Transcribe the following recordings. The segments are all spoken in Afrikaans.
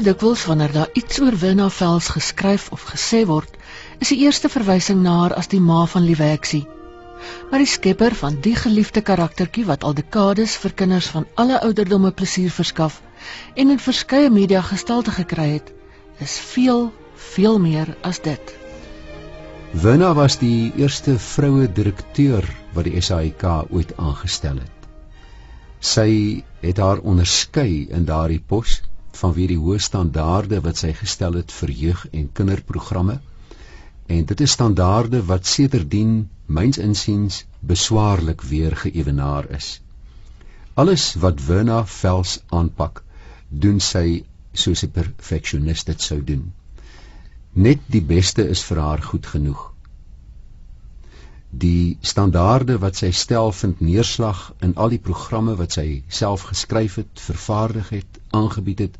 So dikwels wanneer daar iets oor Winna Vels geskryf of gesê word, is die eerste verwysing na haar as die ma van Lieweksie. Maar die skepper van die geliefde karaktertjie wat al dekades vir kinders van alle ouderdomme plesier verskaf en in verskeie media gestalte gekry het, is veel, veel meer as dit. Winna was die eerste vroue direkteur wat die SAIK ooit aangestel het. Sy het haar onderskei in daardie pos vanweë die hoë standaarde wat sy gestel het vir jeug- en kinderprogramme. En dit is standaarde wat sedertdien myns insiens beswaarlik weer geëwenaar is. Alles wat Werna Vels aanpak, doen sy soos 'n perfeksionis dit sou doen. Net die beste is vir haar goed genoeg die standaarde wat sy stel vind neerslag in al die programme wat sy self geskryf het, vervaardig het, aangebied het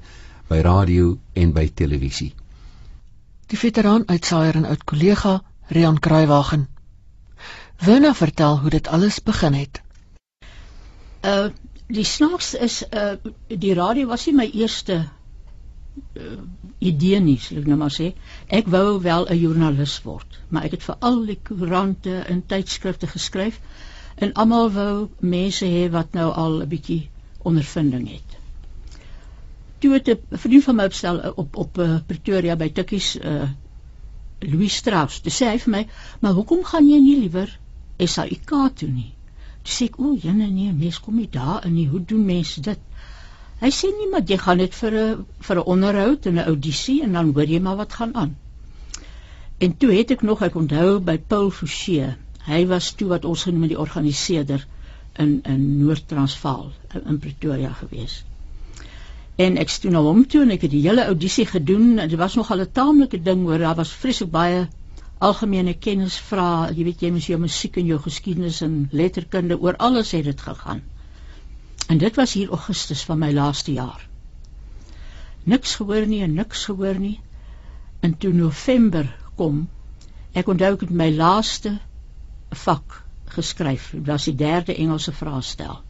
by radio en by televisie. Die veteraan uitsaaier en oud kollega Rian Kruiwagen. Werner vertel hoe dit alles begin het. Uh die snaaks is uh die radio was nie my eerste uh, idee nie, sal ek nou maar sê. Ek wou wel 'n joernalis word, maar ek het vir al die koerante en tydskrifte geskryf en almal wou mense hê wat nou al 'n bietjie ondervinding het. Toe het 'n vriend van my opstel uh, op op uh, Pretoria by Tikkies uh Louis Strauss. Dis sê hy vir my, "Maar hoekom gaan jy nie liewer SAIK toe nie?" Toe sê ek, "O, jene nee, mense kom nie daar in nie. Hoe doen mense dit?" Hy sê nie maar jy gaan net vir 'n vir 'n onderhoud en 'n audisie en dan hoor jy maar wat gaan aan. En toe het ek nog ek onthou by Paul Fouché. Hy was toe wat ons genoem die organiseerder in in Noord-Transvaal in Pretoria gewees. En ek steun na hom toe en ek het die hele audisie gedoen. Dit was nog al 'n taamlike ding hoor. Daar was vreeslik baie algemene kennis vra. Jy weet jy moet jou musiek en jou geskiedenis en letterkunde oor alles het dit gegaan. En dit was hier Augustus van my laaste jaar. Niks gehoor nie en niks gehoor nie. En toe November kom, ek onthou ek het my laaste vak geskryf. Dit was die derde Engelse vraestel.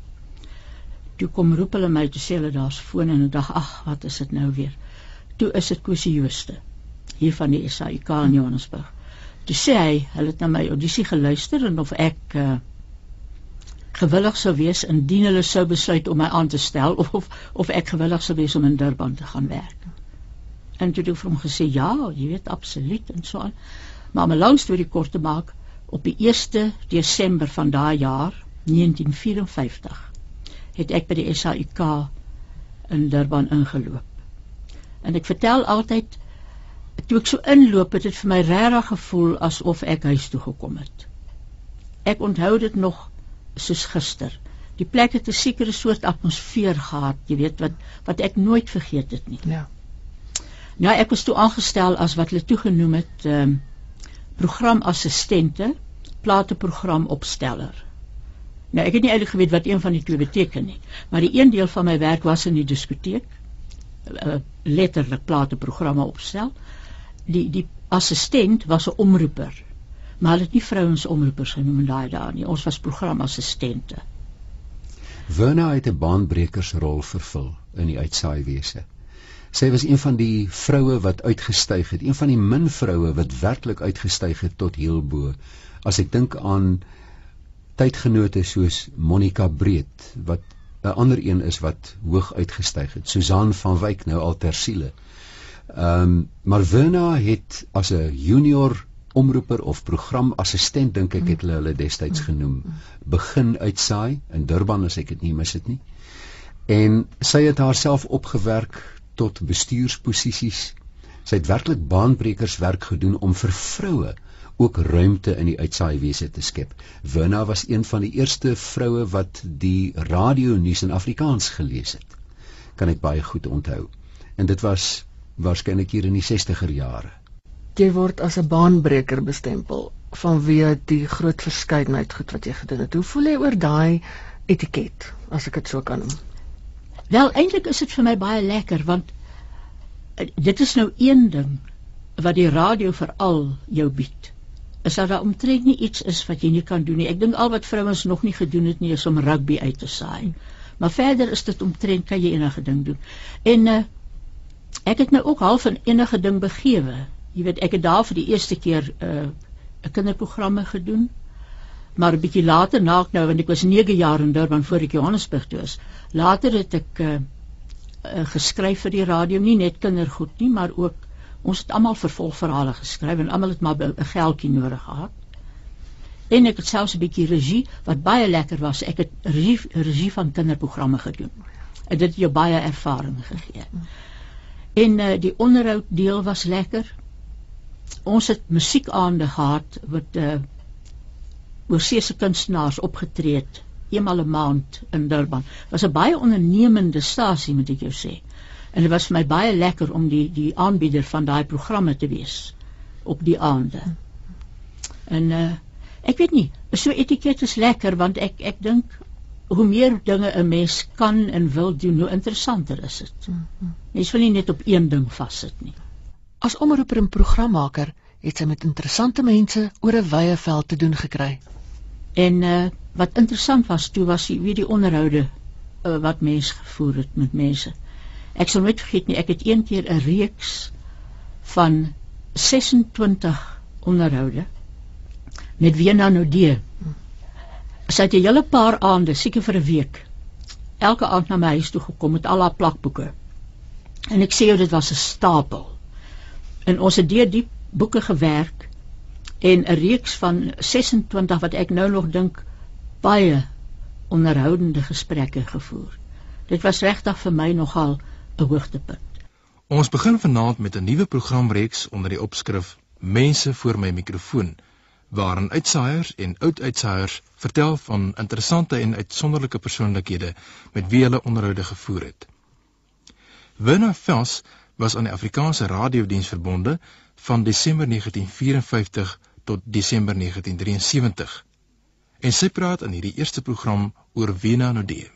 Toe kom roep hulle my te sê hulle daar's foon en ek dink ag, wat is dit nou weer? Toe is dit Kosie Jooste hier van die SAIK in Johannesburg. Toe sê hy, hulle het na my audisie geluister en of ek uh, gewillig sou wees indien hulle sou besluit om my aan te stel of of, of ek gewillig sou wees om in Durban te gaan werk. En toe het ek vir hom gesê ja, jy weet absoluut en so aan. Maar om 'n lang storie kort te maak, op die 1 Desember van daai jaar, 1954, het ek by die SAIK in Durban ingeloop. En ek vertel altyd toe ek so inloop het dit vir my regtig gevoel asof ek huis toe gekom het. Ek onthou dit nog soos gister. Die plek het 'n sekere soort atmosfeer gehad, jy weet wat wat ek nooit vergeet het nie. Ja. Nou ek was toe aangestel as wat hulle toegenoem het ehm um, programassistente, plateprogram opsteller. Nou ek het nie eintlik geweet wat een van die twee beteken nie, maar die een deel van my werk was in die diskoteek, uh, letterlik plateprogramme opstel. Die die assistent was 'n omroeper maar hulle het nie vrouens omroepers genoem in daai dae nie. Ons was programassistente. Werna het 'n baanbrekersrol vervul in die uitsaaiwese. Sy was een van die vroue wat uitgestyg het, een van die min vroue wat werklik uitgestyg het tot heel bo. As ek dink aan tydgenote soos Monica Breed wat 'n ander een is wat hoog uitgestyg het, Susan van Wyk nou al ter siele. Ehm um, maar Werna het as 'n junior omroeper of programassistent dink ek het hulle hulle destyds genoem begin uitsaai in Durban as ek dit nie mis dit nie en sy het haarself opgewerk tot bestuursposisies sy het werklik baanbrekerswerk gedoen om vir vroue ook ruimte in die uitsaaiwese te skep. Wina was een van die eerste vroue wat die radio nuus in Afrikaans gelees het. Kan ek baie goed onthou. En dit was waarskynlik hier in die 60er jare jy word as 'n baanbreker bestempel vanweë die groot verskeidenheid goed wat jy gedoen het. Hoe voel jy oor daai etiket as ek dit so kan noem? Wel eintlik is dit vir my baie lekker want eh, dit is nou een ding wat die radio veral jou bied. Is dat daar omtrent nie iets is wat jy nie kan doen nie. Ek dink al wat vrouens nog nie gedoen het nie is om rugby uit te saai. Maar verder is dit omtrent kan jy enige ding doen. En uh, ek het nou ook half in enige ding begewe. Jy weet, ek het daar vir die eerste keer 'n uh, kinderprogramme gedoen. Maar 'n bietjie later na ek nou want ek was 9 jaar in Durban voor ek Johannesburg toe is. Later het ek uh, uh, geskryf vir die radio, nie net kindergoed nie, maar ook ons het almal vervolgverhale geskryf en almal het maar 'n geldjie nodig gehad. En ek het selfs 'n bietjie regie wat baie lekker was. Ek het regie, regie van kinderprogramme gedoen. En dit het jou baie ervaring gegee. En uh, die onderhoud deel was lekker. Ons het musiekaande gehad wat uh oorseese kunstenaars opgetree het eenmal 'n maand in Durban. Was 'n baie ondernemende stasie moet ek jou sê. En dit was vir my baie lekker om die die aanbieder van daai programme te wees op die aande. En uh ek weet nie, so etiket is lekker want ek ek dink hoe meer dinge 'n mens kan en wil doen, hoe interessanter is dit. Mens wil nie net op een ding vassit nie. As omroeper en programmaker het sy met interessante mense oor 'n wye veld te doen gekry. En uh wat interessant was toe was die wie die onderhoude uh, wat mense gevoer het met mense. Ek sal nooit vergeet nie, ek het een keer 'n reeks van 26 onderhoude met Wena Nodee. Sy het 'n hele paar aande, seker vir 'n week, elke aand na my huis toe gekom met al haar plakboeke. En ek sê jou dit was 'n stapel. En ons het deur die boeke gewerk en 'n reeks van 26 wat ek nou nog dink baie onderhoudende gesprekke gevoer. Dit was regtig vir my nogal 'n hoogtepunt. Ons begin vanaand met 'n nuwe programreeks onder die opskrif Mense voor my mikrofoon waarin uitsaaiers en oud-uitsaaiers vertel van interessante en uitsonderlike persoonlikhede met wie hulle onderhoude gevoer het. Werner Vels was aan die Afrikaanse Radiodiens verbonde van Desember 1954 tot Desember 1973. En sy praat in hierdie eerste program oor Wena Nodee.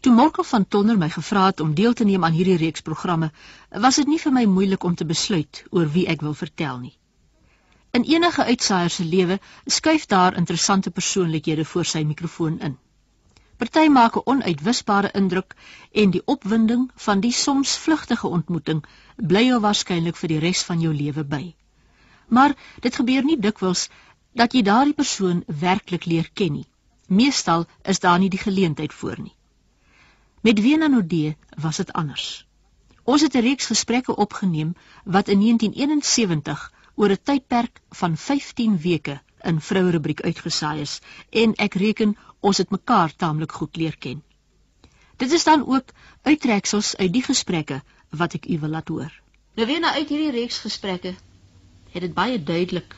Toe Marco van Tonder my gevra het om deel te neem aan hierdie reeks programme, was dit nie vir my moeilik om te besluit oor wie ek wil vertel nie. In enige uitsaaier se lewe skuif daar interessante persoonlikhede voor sy mikrofoon in. Party maak 'n onuitwisbare indruk en die opwinding van die soms vlugtige ontmoeting bly jou waarskynlik vir die res van jou lewe by. Maar dit gebeur nie dikwels dat jy daardie persoon werklik leer ken nie. Meestal is daar nie die geleentheid voor nie. Met Wena Nodee was dit anders. Ons het 'n reeks gesprekke opgeneem wat in 1971 oor 'n tydperk van 15 weke in vroue rubriek uitgesaai is en ek reken ons het mekaar taamlik goed leer ken. Dit is dan ook uittreksels uit die gesprekke wat ek u wil laat hoor. Nou weer na uit hierdie reeks gesprekke het dit baie duidelik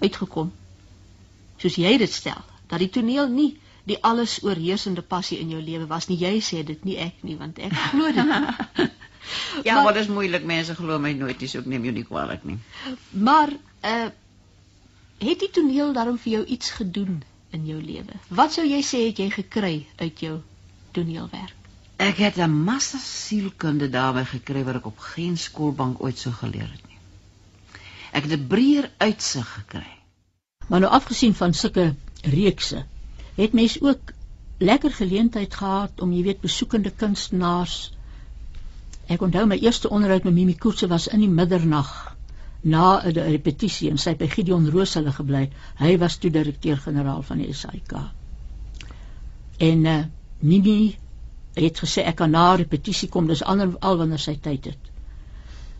uitgekom soos jy dit stel dat die toneel nie die alles oorheersende passie in jou lewe was nie. Jy sê dit nie ek nie, want ek glo dit. ja, maar, maar dit is moeilik. Mense glo my nooit, dis ook neem jou nie kwaadlik nie. Maar uh het die toneel daarom vir jou iets gedoen in jou lewe? Wat sou jy sê het jy gekry uit jou toneelwerk? Ek het 'n massa sielkunde daarby gekry wat ek op geen skoolbank ooit sou geleer het nie. Ek het 'n breër uitsig gekry. Maar nou afgesien van sulke reekse, het mens ook lekker geleentheid gehad om jy weet besoekende kunstenaars ek onthou my eerste onderhoud met Mimi Koetse was in die middernag na 'n repetisie en sy by Gideon Roos hulle gebly. Hy was toe direkteur-generaal van die SAIK en uh, Mimi het gesê ek kan na repetisie kom dis ander al wanneer sy tyd het.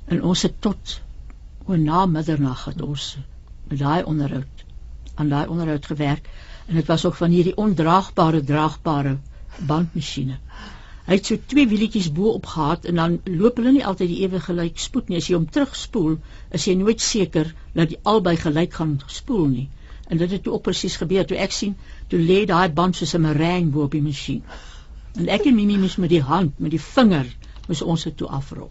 En ons het tot oor na middernag het ons met daai onderhoud aan daai onderhoud gewerk. En dit was ook van hierdie ondraagbare draagbare bandmasjiene. Hy het so twee wielietjies bo op gehad en dan loop hulle nie altyd die ewige gelyk spoed nie. As jy hom terugspoel, is jy nooit seker dat die albei gelyk gaan spoel nie. En dit het toe ook presies gebeur toe ek sien toe lê daai band soos 'n meringue bo op die masjien. En ek en Mimi moes met die hand, met die vinger, moes ons dit toe afrol.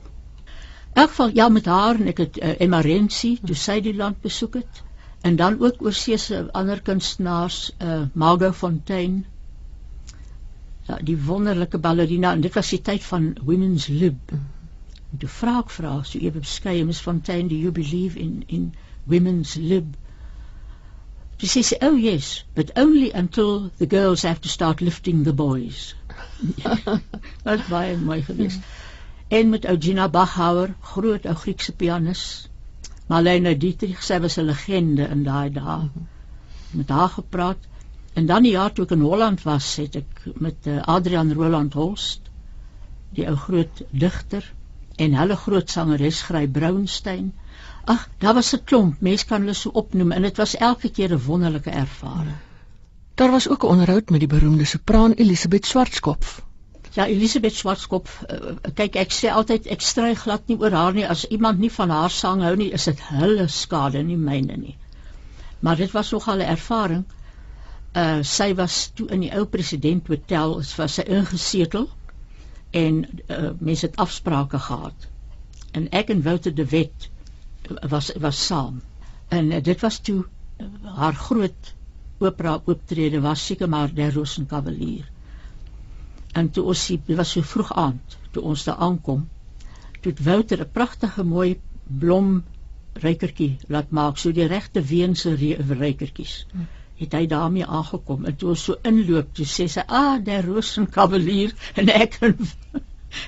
In elk geval ja met haar en ek het uh, Emma Renzi toe sy die land besoek het en dan ook oor see se ander kunstenaars uh Margot Fontaine die wonderlike ballerina en dit was die tyd van women's lib en toe vra ek vra so ewe beskeie Miss Fontaine do you believe in in women's lib she says oh yes but only until the girls have to start lifting the boys wat baie mooi gewees en met Eugenia Bachauer, groot ou Griekse pianis. Marlene Dietrich, sy was 'n legende in daai dae. Met haar gepraat. En dan die jaar toe ek in Holland was, het ek met uh, Adrian Roland Holst, die ou groot digter en hulle groot sangeres Gry Brownstein. Ag, daar was 'n klomp, mense kan hulle so opnoem en dit was elke keer 'n wonderlike ervaring. Daar was ook 'n onderhoud met die beroemde sopraan Elisabeth Schwarzkopf. Ja, Elisabeth Schwarzkopf, uh, kyk ek sê altyd ek stry glad nie oor haar nie. As iemand nie van haar sang hou nie, is dit hulle skade, nie myne nie. Maar dit was nogal 'n ervaring. Uh sy was toe in die ou president hotel, was sy ingesetel en uh, mense het afsprake gehad. En ek en Wouter de Wet was was saam. En uh, dit was toe uh, haar groot opera optrede was seker maar der Rosenkavalier. En toe ons dit was so vroeg aand toe ons daar aankom, toe het Wouter 'n pragtige mooi blom rykertjie laat maak, so die regte weense rykertjies. Het hy daarmee aangekom en toe ons so inloop, toe sê sy: "Ah, der Rosen Kavalier" en ek en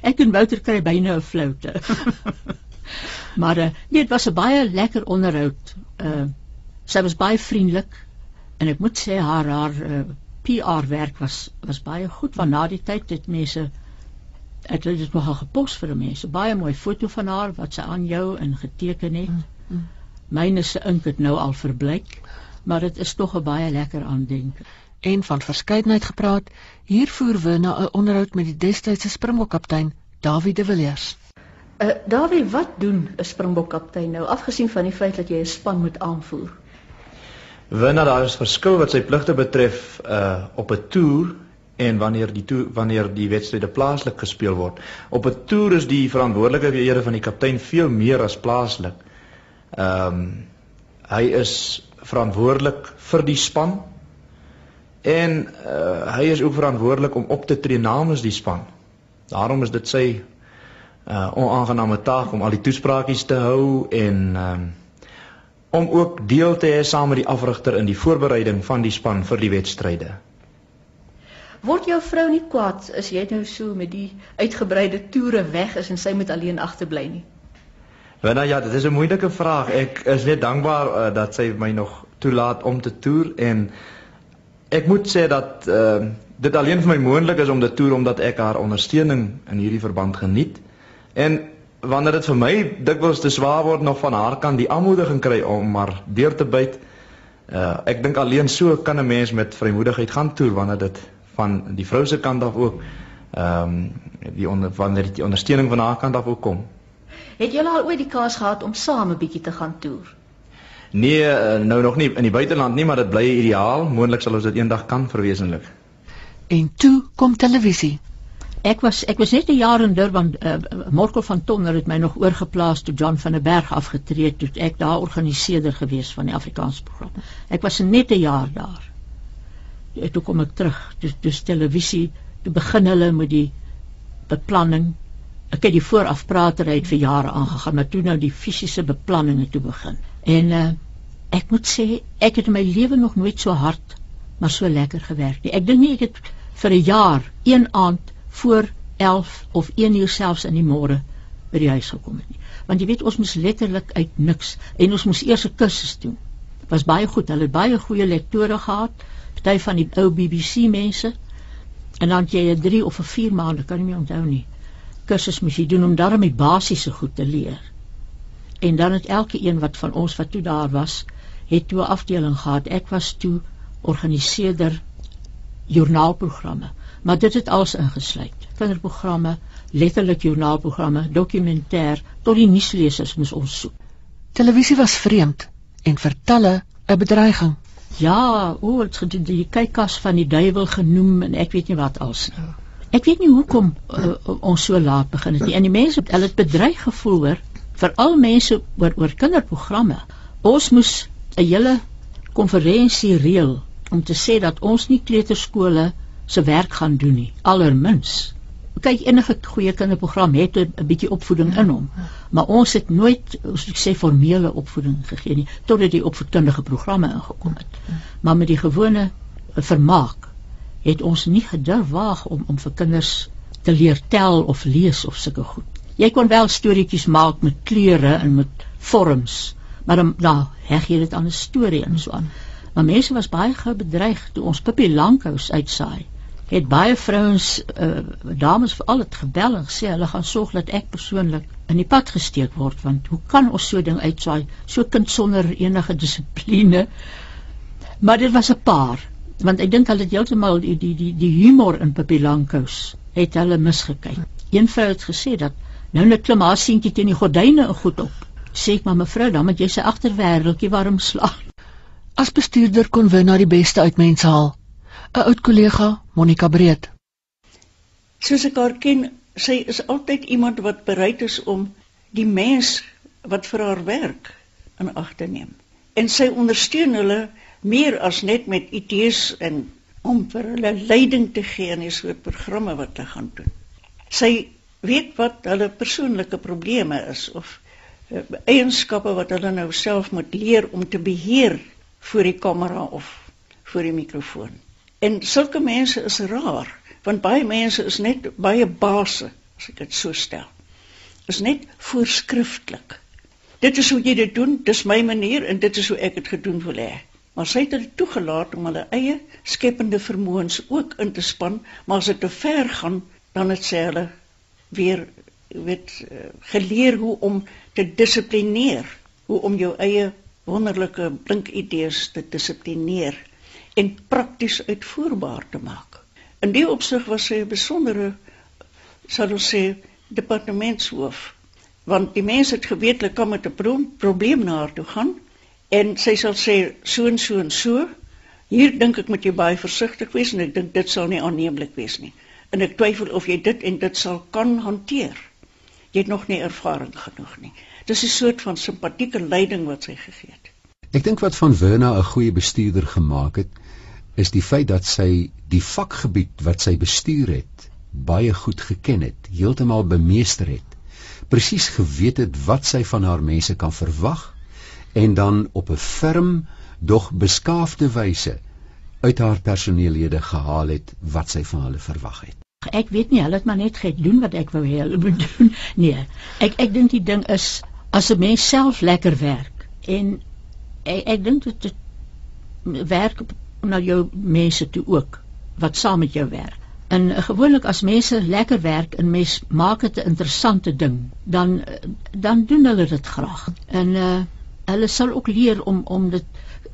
ek en Wouter kry byna 'n floute. maar uh, nee, dit was 'n baie lekker onderhoud. Uh sy was baie vriendelik en ek moet sê haar haar uh, PR werk was was baie goed want na die tyd het mense het hulle dit nogal gepos vir mense baie mooi foto van haar wat sy aan jou in geteken het. Mm, mm. Myne se ink het nou al verbleik, maar dit is tog 'n baie lekker aandenke. En van verskeidenheid gepraat, hier voer we na 'n onderhoud met die destydse Springbokkaptein Dawie de Villiers. Uh, Dawie, wat doen 'n Springbokkaptein nou afgesien van die feit dat jy 'n span moet aanvoer? Wanneer daar is verskil wat sy pligte betref uh op 'n toer en wanneer die toer, wanneer die wedstryde plaaslik gespeel word. Op 'n toer is die verantwoordelikhede van die kaptein veel meer as plaaslik. Ehm um, hy is verantwoordelik vir die span en uh hy is ook verantwoordelik om op te tree namens die span. Daarom is dit sy uh onaangename taak om al die toespraakies te hou en um, om ook deel te hê saam met die afrigter in die voorbereiding van die span vir die wedstryde. Word jou vrou nie kwaad as jy nou so met die uitgebreide toere weg is en sy moet alleen agterbly nie? Wanneer ja, dit is 'n moeilike vraag. Ek is net dankbaar uh, dat sy my nog toelaat om te toer en ek moet sê dat uh, dit alleen vir my moontlik is om te toer omdat ek haar ondersteuning in hierdie verband geniet. En wanneer dit vir my dikwels te swaar word nog van haar kant die aanmoediging kry om maar deur te byt. Uh ek dink alleen so kan 'n mens met vrymoedigheid gaan toer wanneer dit van die vrou se kant af ook ehm um, die onder wanneer die ondersteuning van haar kant af ook kom. Het julle al ooit die kans gehad om saam 'n bietjie te gaan toer? Nee, uh, nou nog nie in die buiteland nie, maar dit bly ideaal. Moontlik sal ons dit eendag kan verwesenlik. En toe kom televisie. Ek was ek was net 'n jaar in Durban. Uh, Morkel van Tonner het my nog oorgeplaas toe John van der Berg afgetree het toe ek daar organiseerder gewees van die Afrikaans program. Ek was net 'n jaar daar. En toe kom ek terug. Dis televisie. Toe begin hulle met die beplanning. Ek het die voorafpratery vir jare aangegaan, maar toe nou die fisiese beplanninge toe begin. En uh, ek moet sê ek het in my lewe nog nooit so hard maar so lekker gewerk nie. Ek dink nie ek het vir 'n jaar een aand voor 11 of 1 uur selfs in die môre by die huis gekom het nie. Want jy weet ons moes letterlik uit niks en ons moes eers 'n kursus doen. Dit was baie goed. Hulle het baie goeie lektore gehad, party van die ou BBC mense. En dan jy 'n 3 of 'n 4 maande, kan nie meer onthou nie. Kursus moes jy doen om daarmee basiese goed te leer. En dan het elke een wat van ons wat toe daar was, het toe 'n afdeling gehad. Ek was toe organiseerder joernaalprogramme maar dit het alles ingesluit. Kinderprogramme, letterlik joernaalprogramme, dokumentêr, tot die nuuslesers moes ons soek. Televisie was vreemd en vertelle 'n bedreiging. Ja, o, dit het die kykkas van die duiwel genoem en ek weet nie wat als nie. Ek weet nie hoekom uh, ons so laat begin het nie. En die mense, hulle het bedreig gevoel hoor, veral mense oor oor kinderprogramme. Ons moes 'n hele konferensie reël om te sê dat ons nie kleuterskole se werk gaan doen nie allermins kyk enige goeie kinderprogram het 'n bietjie opvoeding in hom maar ons het nooit ons ek sê formele opvoeding gegee nie totdat die opvoedkundige programme ingekom het maar met die gewone vermaak het ons nie gedurf waag om om vir kinders te leer tel of lees of sulke goed Jy kon wel storieetjies maak met kleure en met vorms, maar dan nou, heg jy dit aan 'n storie en so aan. Maar mense was baie gou bedreig toe ons Pippi Lankhous uitsaai. Het baie vrouens, uh, dames veral het gebel en gesê hulle gaan sorg dat ek persoonlik in die pad gesteek word want hoe kan ons so ding uitsaai, so kind sonder enige dissipline? Maar dit was 'n paar want ek dink hulle het heeltemal die die die die humor in Pippi Lankhous het hulle misgekyk. Een vrou het gesê dat nou net klim haar seentjie teen die gordyne en goed op. Sê ek maar mevrou, dan moet jy sy agterwêreldjie warm slaap. As bestuurder kon wy na die beste uit mense haal. 'n Oud kollega, Monica Breed. Soos ek haar ken, sy is altyd iemand wat bereid is om die mens wat vir haar werk in ag te neem. En sy ondersteun hulle meer as net met idees en om vir hulle leiding te gee in die soort programme wat hulle gaan doen. Sy weet wat hulle persoonlike probleme is of uh, eienskappe wat hulle nou self moet leer om te beheer voor die kamera of voor die mikrofoon. En sulke mense is rar, want baie mense is net baie base, as ek dit so stel. Is net voorskrifklik. Dit is hoe jy dit doen, dis my manier en dit is hoe ek dit gedoen wil hê maar sy het hulle toegelaat om hulle eie skepende vermoëns ook in te span, maar as dit te ver gaan, dan het sy hulle weer weet eh, geleer hoe om te dissiplineer, hoe om jou eie wonderlike blink idees te dissiplineer en prakties uitvoerbaar te maak. In die opsig was sy 'n besondere sal ons sê departementshoof want die mense het geweet hulle kan met 'n probleem na haar toe gaan en sy sal sê so en so en so. Hier dink ek moet jy baie versigtig wees en ek dink dit sal nie aanneemlik wees nie. En ek twyfel of jy dit en dit sal kan hanteer. Jy het nog nie ervaring genoeg nie. Dis 'n soort van simpatieke leiding wat sy gegee het. Ek dink wat van Verna 'n goeie bestuurder gemaak het, is die feit dat sy die vakgebied wat sy bestuur het, baie goed geken het, heeltemal bemeester het. Presies geweet het wat sy van haar mense kan verwag en dan op 'n ferm dog beskaafde wyse uit haar personeellede gehaal het wat sy van hulle verwag het. Ek weet nie, hulle het maar net gedoen wat ek wou hê hulle moet doen. Nee, ek ek dink die ding is as 'n mens self lekker werk en ek, ek dink dit werk na jou mense toe ook wat saam met jou werk. En gewoonlik as mense lekker werk en mens maak dit 'n interessante ding, dan dan doen hulle dit graag. En uh hulle sal ook leer om om dit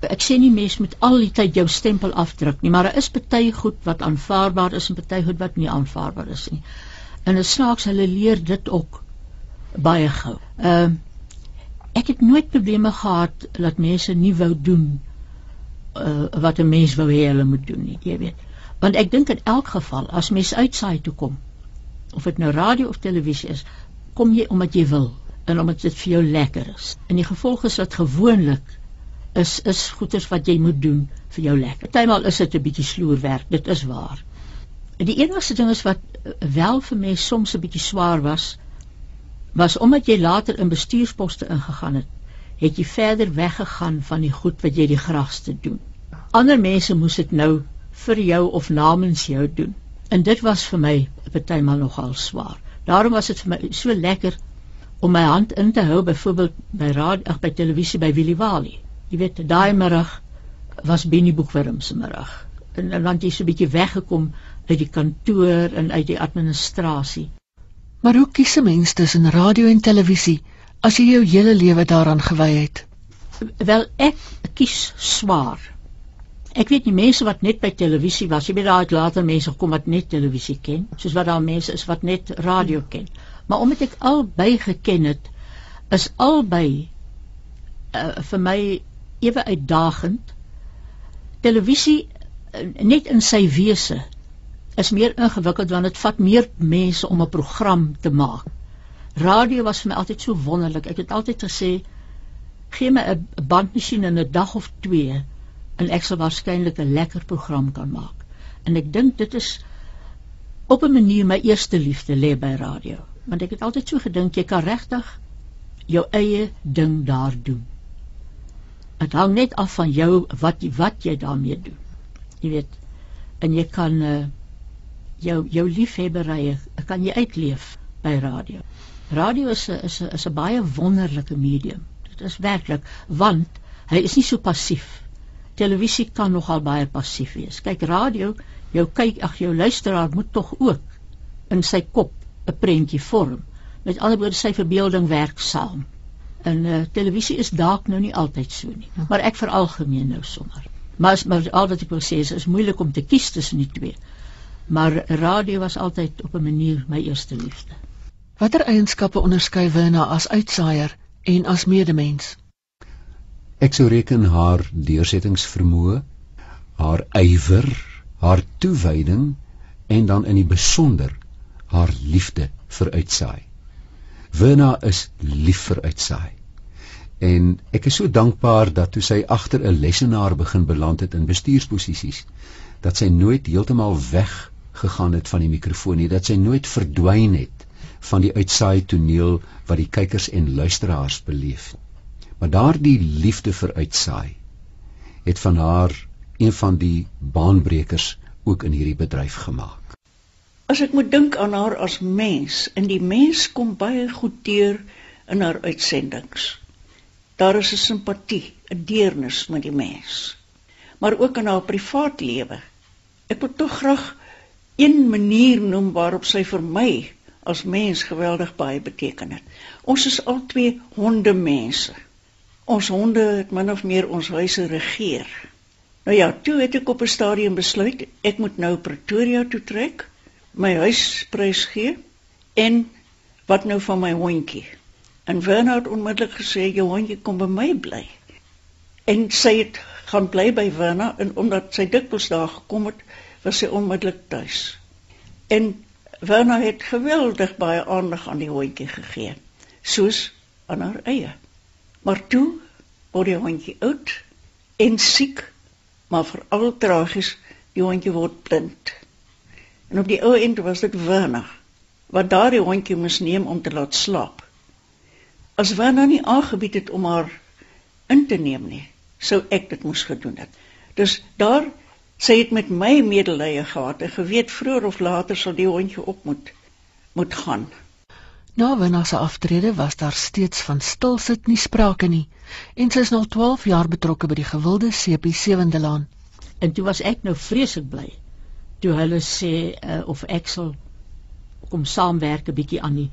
ek sê nie mense moet al die tyd jou stempel afdruk nie, maar daar is baie goed wat aanvaarbaar is en baie goed wat nie aanvaarbaar is nie. En dit snaaks hulle leer dit ook baie gou. Ehm uh, ek het nooit probleme gehad dat mense nie wou doen uh, wat 'n mens wou hê hulle moet doen nie, jy weet. Want ek dink in elk geval as mens uitsaai toe kom of dit nou radio of televisie is, kom jy omdat jy wil en omdat dit vir jou lekker is. En die gevolg is dat gewoonlik is is goeders wat jy moet doen vir jou lekker. Partymal is dit 'n bietjie sloer werk, dit is waar. Die enigste ding is wat wel vir my soms 'n bietjie swaar was, was omdat jy later in bestuursposte ingegaan het, het jy verder weggegaan van die goed wat jy die graagste doen. Ander mense moes dit nou vir jou of namens jou doen. En dit was vir my partymal nogal swaar. Daarom was dit vir my so lekker om my hand in te hou byvoorbeeld by raad ag by televisie by Willie Wali. Jy weet daai middag was Benny Boekwurm se middag. En, en want jy so 'n bietjie weggekom uit die kantoor en uit die administrasie. Maar hoe kies 'n mens tussen radio en televisie as jy jou hele lewe daaraan gewy het? Wel ek kies swaar. Ek weet nie mense wat net by televisie was, jy weet daar het later mense gekom wat net televisie ken, soos wat daar mense is wat net radio ken. Hmm maar omdat ek albei geken het is albei uh, vir my ewe uitdagend. Televisie uh, net in sy wese is meer ingewikkeld want dit vat meer mense om 'n program te maak. Radio was vir my altyd so wonderlik. Ek het altyd gesê gee my 'n bandmasjien in 'n dag of 2 en ek sal waarskynlik 'n lekker program kan maak. En ek dink dit is op 'n manier my eerste liefde lê by radio want ek het altyd so gedink jy kan regtig jou eie ding daar doen. Dit hang net af van jou wat wat jy daarmee doen. Jy weet en jy kan uh, jou jou liefhebberye kan jy uitleef by radio. Radio is 'n is 'n is 'n baie wonderlike medium. Dit is werklik want hy is nie so passief. Televisie kan nogal baie passief wees. Kyk, radio, jou kyk, ag jou luisteraar moet tog ook in sy kop 'n prentjie vorm. Met ander woorde, sy verbeelding werk saam. En uh, televisie is dalk nou nie altyd so nie, maar ek veralgemeen nou sommer. Maar maar al wat ek wil sê is is moeilik om te kies tussen die twee. Maar radio was altyd op 'n manier my eerste liefde. Watter eienskappe onderskei Wena as uitsaaier en as medemens? Ek sou reken haar deursettingsvermoë, haar ywer, haar toewyding en dan in die besonder haar liefde vir uitsaai. Wena is lief vir uitsaai. En ek is so dankbaar dat toe sy agter 'n lesenaar begin beland het in bestuursposisies, dat sy nooit heeltemal weg gegaan het van die mikrofoon nie, dat sy nooit verdwyn het van die uitsaai toneel wat die kykers en luisteraars beleef. Maar daardie liefde vir uitsaai het van haar een van die baanbrekers ook in hierdie bedryf gemaak. As ek moet dink aan haar as mens, en die mens kom baie goed deur in haar uitsendings. Daar is 'n simpatie, 'n deernis met die mens. Maar ook in haar privaat lewe. Ek wil tog graag een manier noem waarop sy vir my as mens geweldig baie beteken het. Ons is al twee hondemense. Ons honde het min of meer ons huise regeer. Nou ja, toe het ek op 'n stadium besluit ek moet nou Pretoria toe trek, my huis prys gee en wat nou van my hondjie? En Werner het onmiddellik gesê jou hondjie kom by my bly. En sy het gaan bly by Werner en omdat sy dikwels daar gekom het, was sy onmiddellik tuis. En Werner het geweldig baie aandag aan die hondjie gegee, soos aan haar eie. Maar toe word die hondjie oud en siek, maar veral tragies, die hondjie word blind. En op die ou end was dit Werner wat daardie hondjie moes neem om te laat slaap as Wanna nie aangebied het om haar in te neem nie, sou ek dit moes gedoen het. Dus daar sy het met my medelee gehad en geweet vroeër of later sal die hondjie op moet moet gaan. Na Wanna se aftrede was daar steeds van stil sit nie sprake nie en sy is nou 12 jaar betrokke by die gewilde Sepie Sewende Laan. En toe was ek nou vreeslik bly toe hulle sê uh, of ek sal kom saamwerk 'n bietjie aan die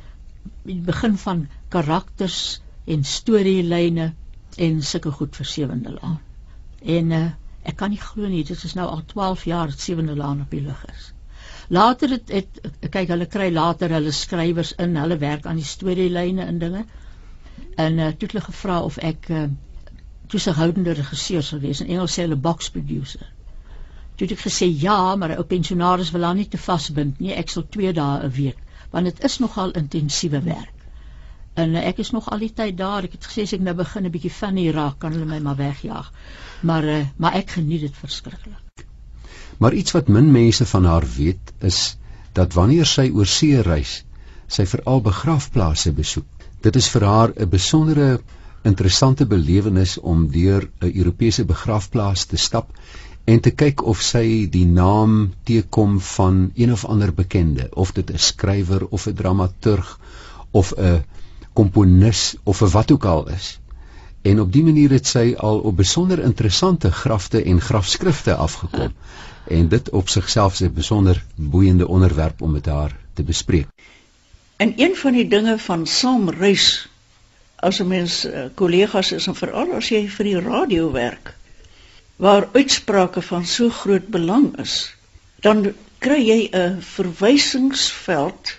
die begin van karakters en storielyne en sulke goed vir Sewende Laan. En uh, ek kan nie glo nie, dit is nou al 12 jaar dat Sewende Laan op die lug is. Later het, het kyk hulle kry later hulle skrywers in, hulle werk aan die storielyne en dinge. En uh, toe het hulle gevra of ek uh, toesighoudende regisseur sou wees. In Engels sê hulle box producer. Toe het ek gesê ja, maar 'n ou pensionaris wil haar nie te vasbind nie. Ek sal 2 dae 'n week want dit is nogal intensiewe werk. En uh, ek is nog al die tyd daar. Ek het gesê as ek nou begin 'n bietjie funny raak, kan hulle my maar wegjaag. Maar uh, maar ek geniet dit verskriklik. Maar iets wat min mense van haar weet is dat wanneer sy oor see reis, sy veral begrafplaase besoek. Dit is vir haar 'n besondere interessante belewenis om deur 'n Europese begrafplaas te stap en te kyk of sy die naam teekom van een of ander bekende, of dit 'n skrywer of 'n dramaturg of 'n komponis of 'n wat ook al is. En op die manier het sy al op besonder interessante grafte en grafskrifte afgekom. En dit op sigself is 'n besonder boeiende onderwerp om met haar te bespreek. En een van die dinge van saamreis as 'n mens kollegas uh, is en veral as jy vir die radio werk, waar uitsprake van so groot belang is, dan kry jy 'n verwysingsveld.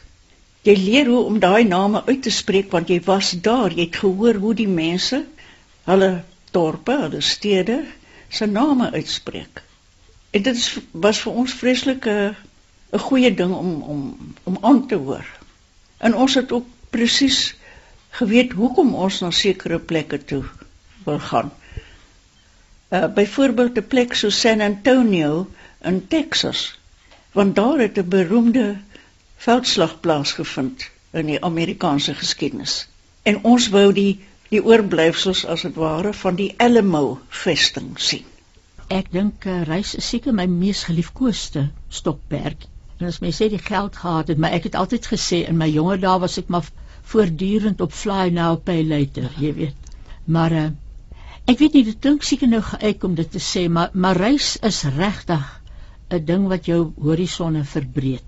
Jy leer hoe om daai name uit te spreek want jy was daar, jy het gehoor hoe die mense hulle dorpe, hulle stede se name uitspreek. En dit is, was vir ons vreeslik 'n 'n goeie ding om om om aan te hoor. En ons het ook presies geweet hoekom ons na sekere plekke toe wil gaan uh, byvoorbeeld 'n plek so San Antonio in Texas want daar het 'n beroemde veldslag plaasgevind in die Amerikaanse geskiedenis. En ons wou die die oorblyfsels as dit ware van die Alamo vesting sien. Ek dink uh, reis is seker my mees geliefkoeste stokperd en as mens sê die geld gehad het maar ek het altyd gesê in my jonger dae was ek maar voortdurend op fly now pay later, jy weet. Maar uh, ek weet nie dit klink seker nou geëik om dit te sê, maar maar reis is regtig 'n ding wat jou horisonne verbreek.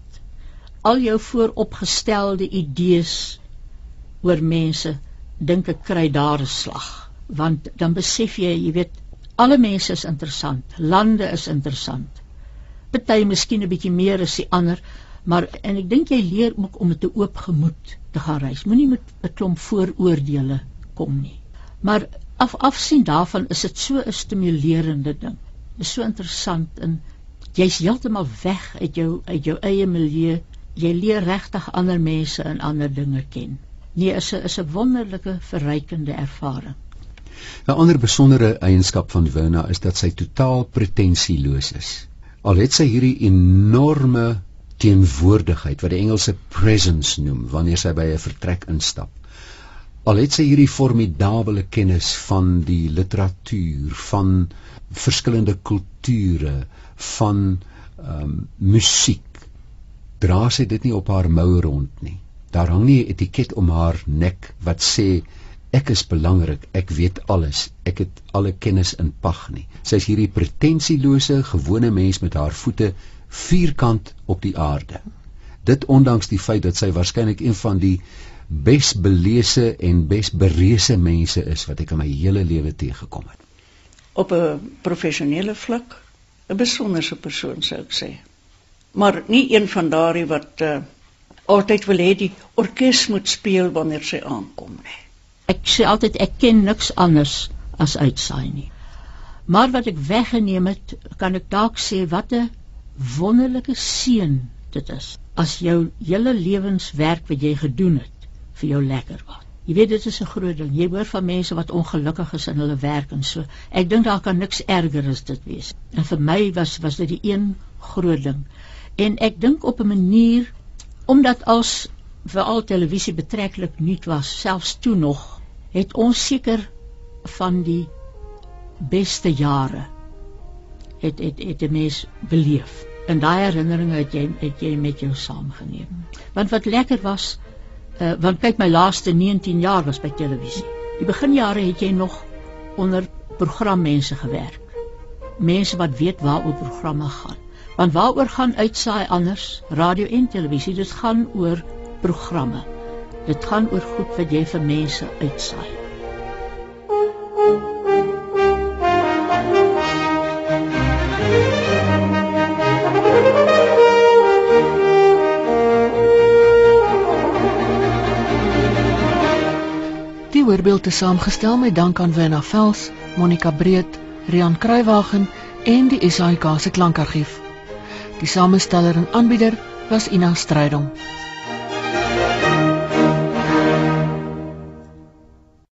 Al jou vooropgestelde idees oor mense dink ek kry daar 'n slag, want dan besef jy, jy weet, alle mense is interessant, lande is interessant. Party miskien 'n bietjie meer as die ander, maar en ek dink jy leer ook om met 'n oop gemoed te gaan reis. Moenie met 'n klomp vooroordeele kom nie. Maar af afsien daarvan is dit so 'n stimulerende ding. Dit is so interessant en jy's heeltemal weg uit jou uit jou eie milieu. Jy leer regtig ander mense en ander dinge ken. Nee, is 'n is 'n wonderlike verrykende ervaring. 'n Ander besondere eienskap van Werner is dat sy totaal pretensieloos is. Al het sy hierdie enorme teenwoordigheid wat die Engelse presence noem wanneer sy by 'n vertrek instap. Al het sy hierdie formidable kennis van die literatuur, van verskillende kulture, van ehm um, musiek, dra sy dit nie op haar mou rond nie. Daar hang nie 'n etiket om haar nek wat sê ek is belangrik, ek weet alles, ek het alle kennis in pag nie. Sy is hierdie pretensielose, gewone mens met haar voete vierkant op die aarde. Dit ondanks die feit dat sy waarskynlik een van die besbeleese en besbereese mense is wat ek in my hele lewe teëgekom het. Op 'n professionele vlak 'n besonderse persoon sou ek sê. Maar nie een van daardie wat uh, altyd wil hê die orkes moet speel wanneer sy aankom nie. Ek sê altyd ek ken niks anders as uitsaai nie. Maar wat ek weggeneem het, kan ek dalk sê wat 'n wonderlike seën dit is as jou hele lewenswerk wat jy gedoen het vir jou lekker was. Jy weet dit is 'n groot ding. Jy hoor van mense wat ongelukkig is in hulle werk en so. Ek dink daar kan niks erger as dit wees. En vir my was was dit die een groot ding. En ek dink op 'n manier omdat als veral televisie betreklik nuut was, selfs toe nog, het ons seker van die beste jare het het het 'n mens beleef. En daai herinneringe het jy het jy met jou saamgeneem. Want wat lekker was, uh, want kyk my laaste 19 jaar was by televisie. Die beginjare het jy nog onder programmense gewerk. Mense wat weet waaroor programme gaan. Want waaroor gaan uitsaai anders? Radio en televisie, dit gaan oor programme. Dit gaan oor goed wat jy vir mense uitsaai. Die voorbeeld is saamgestel met dank aan Wenna Vels, Monica Breed, Rian Kruiwagen en die SAIK se klankargief. Die samesteller en aanbieder was Ina Strydom.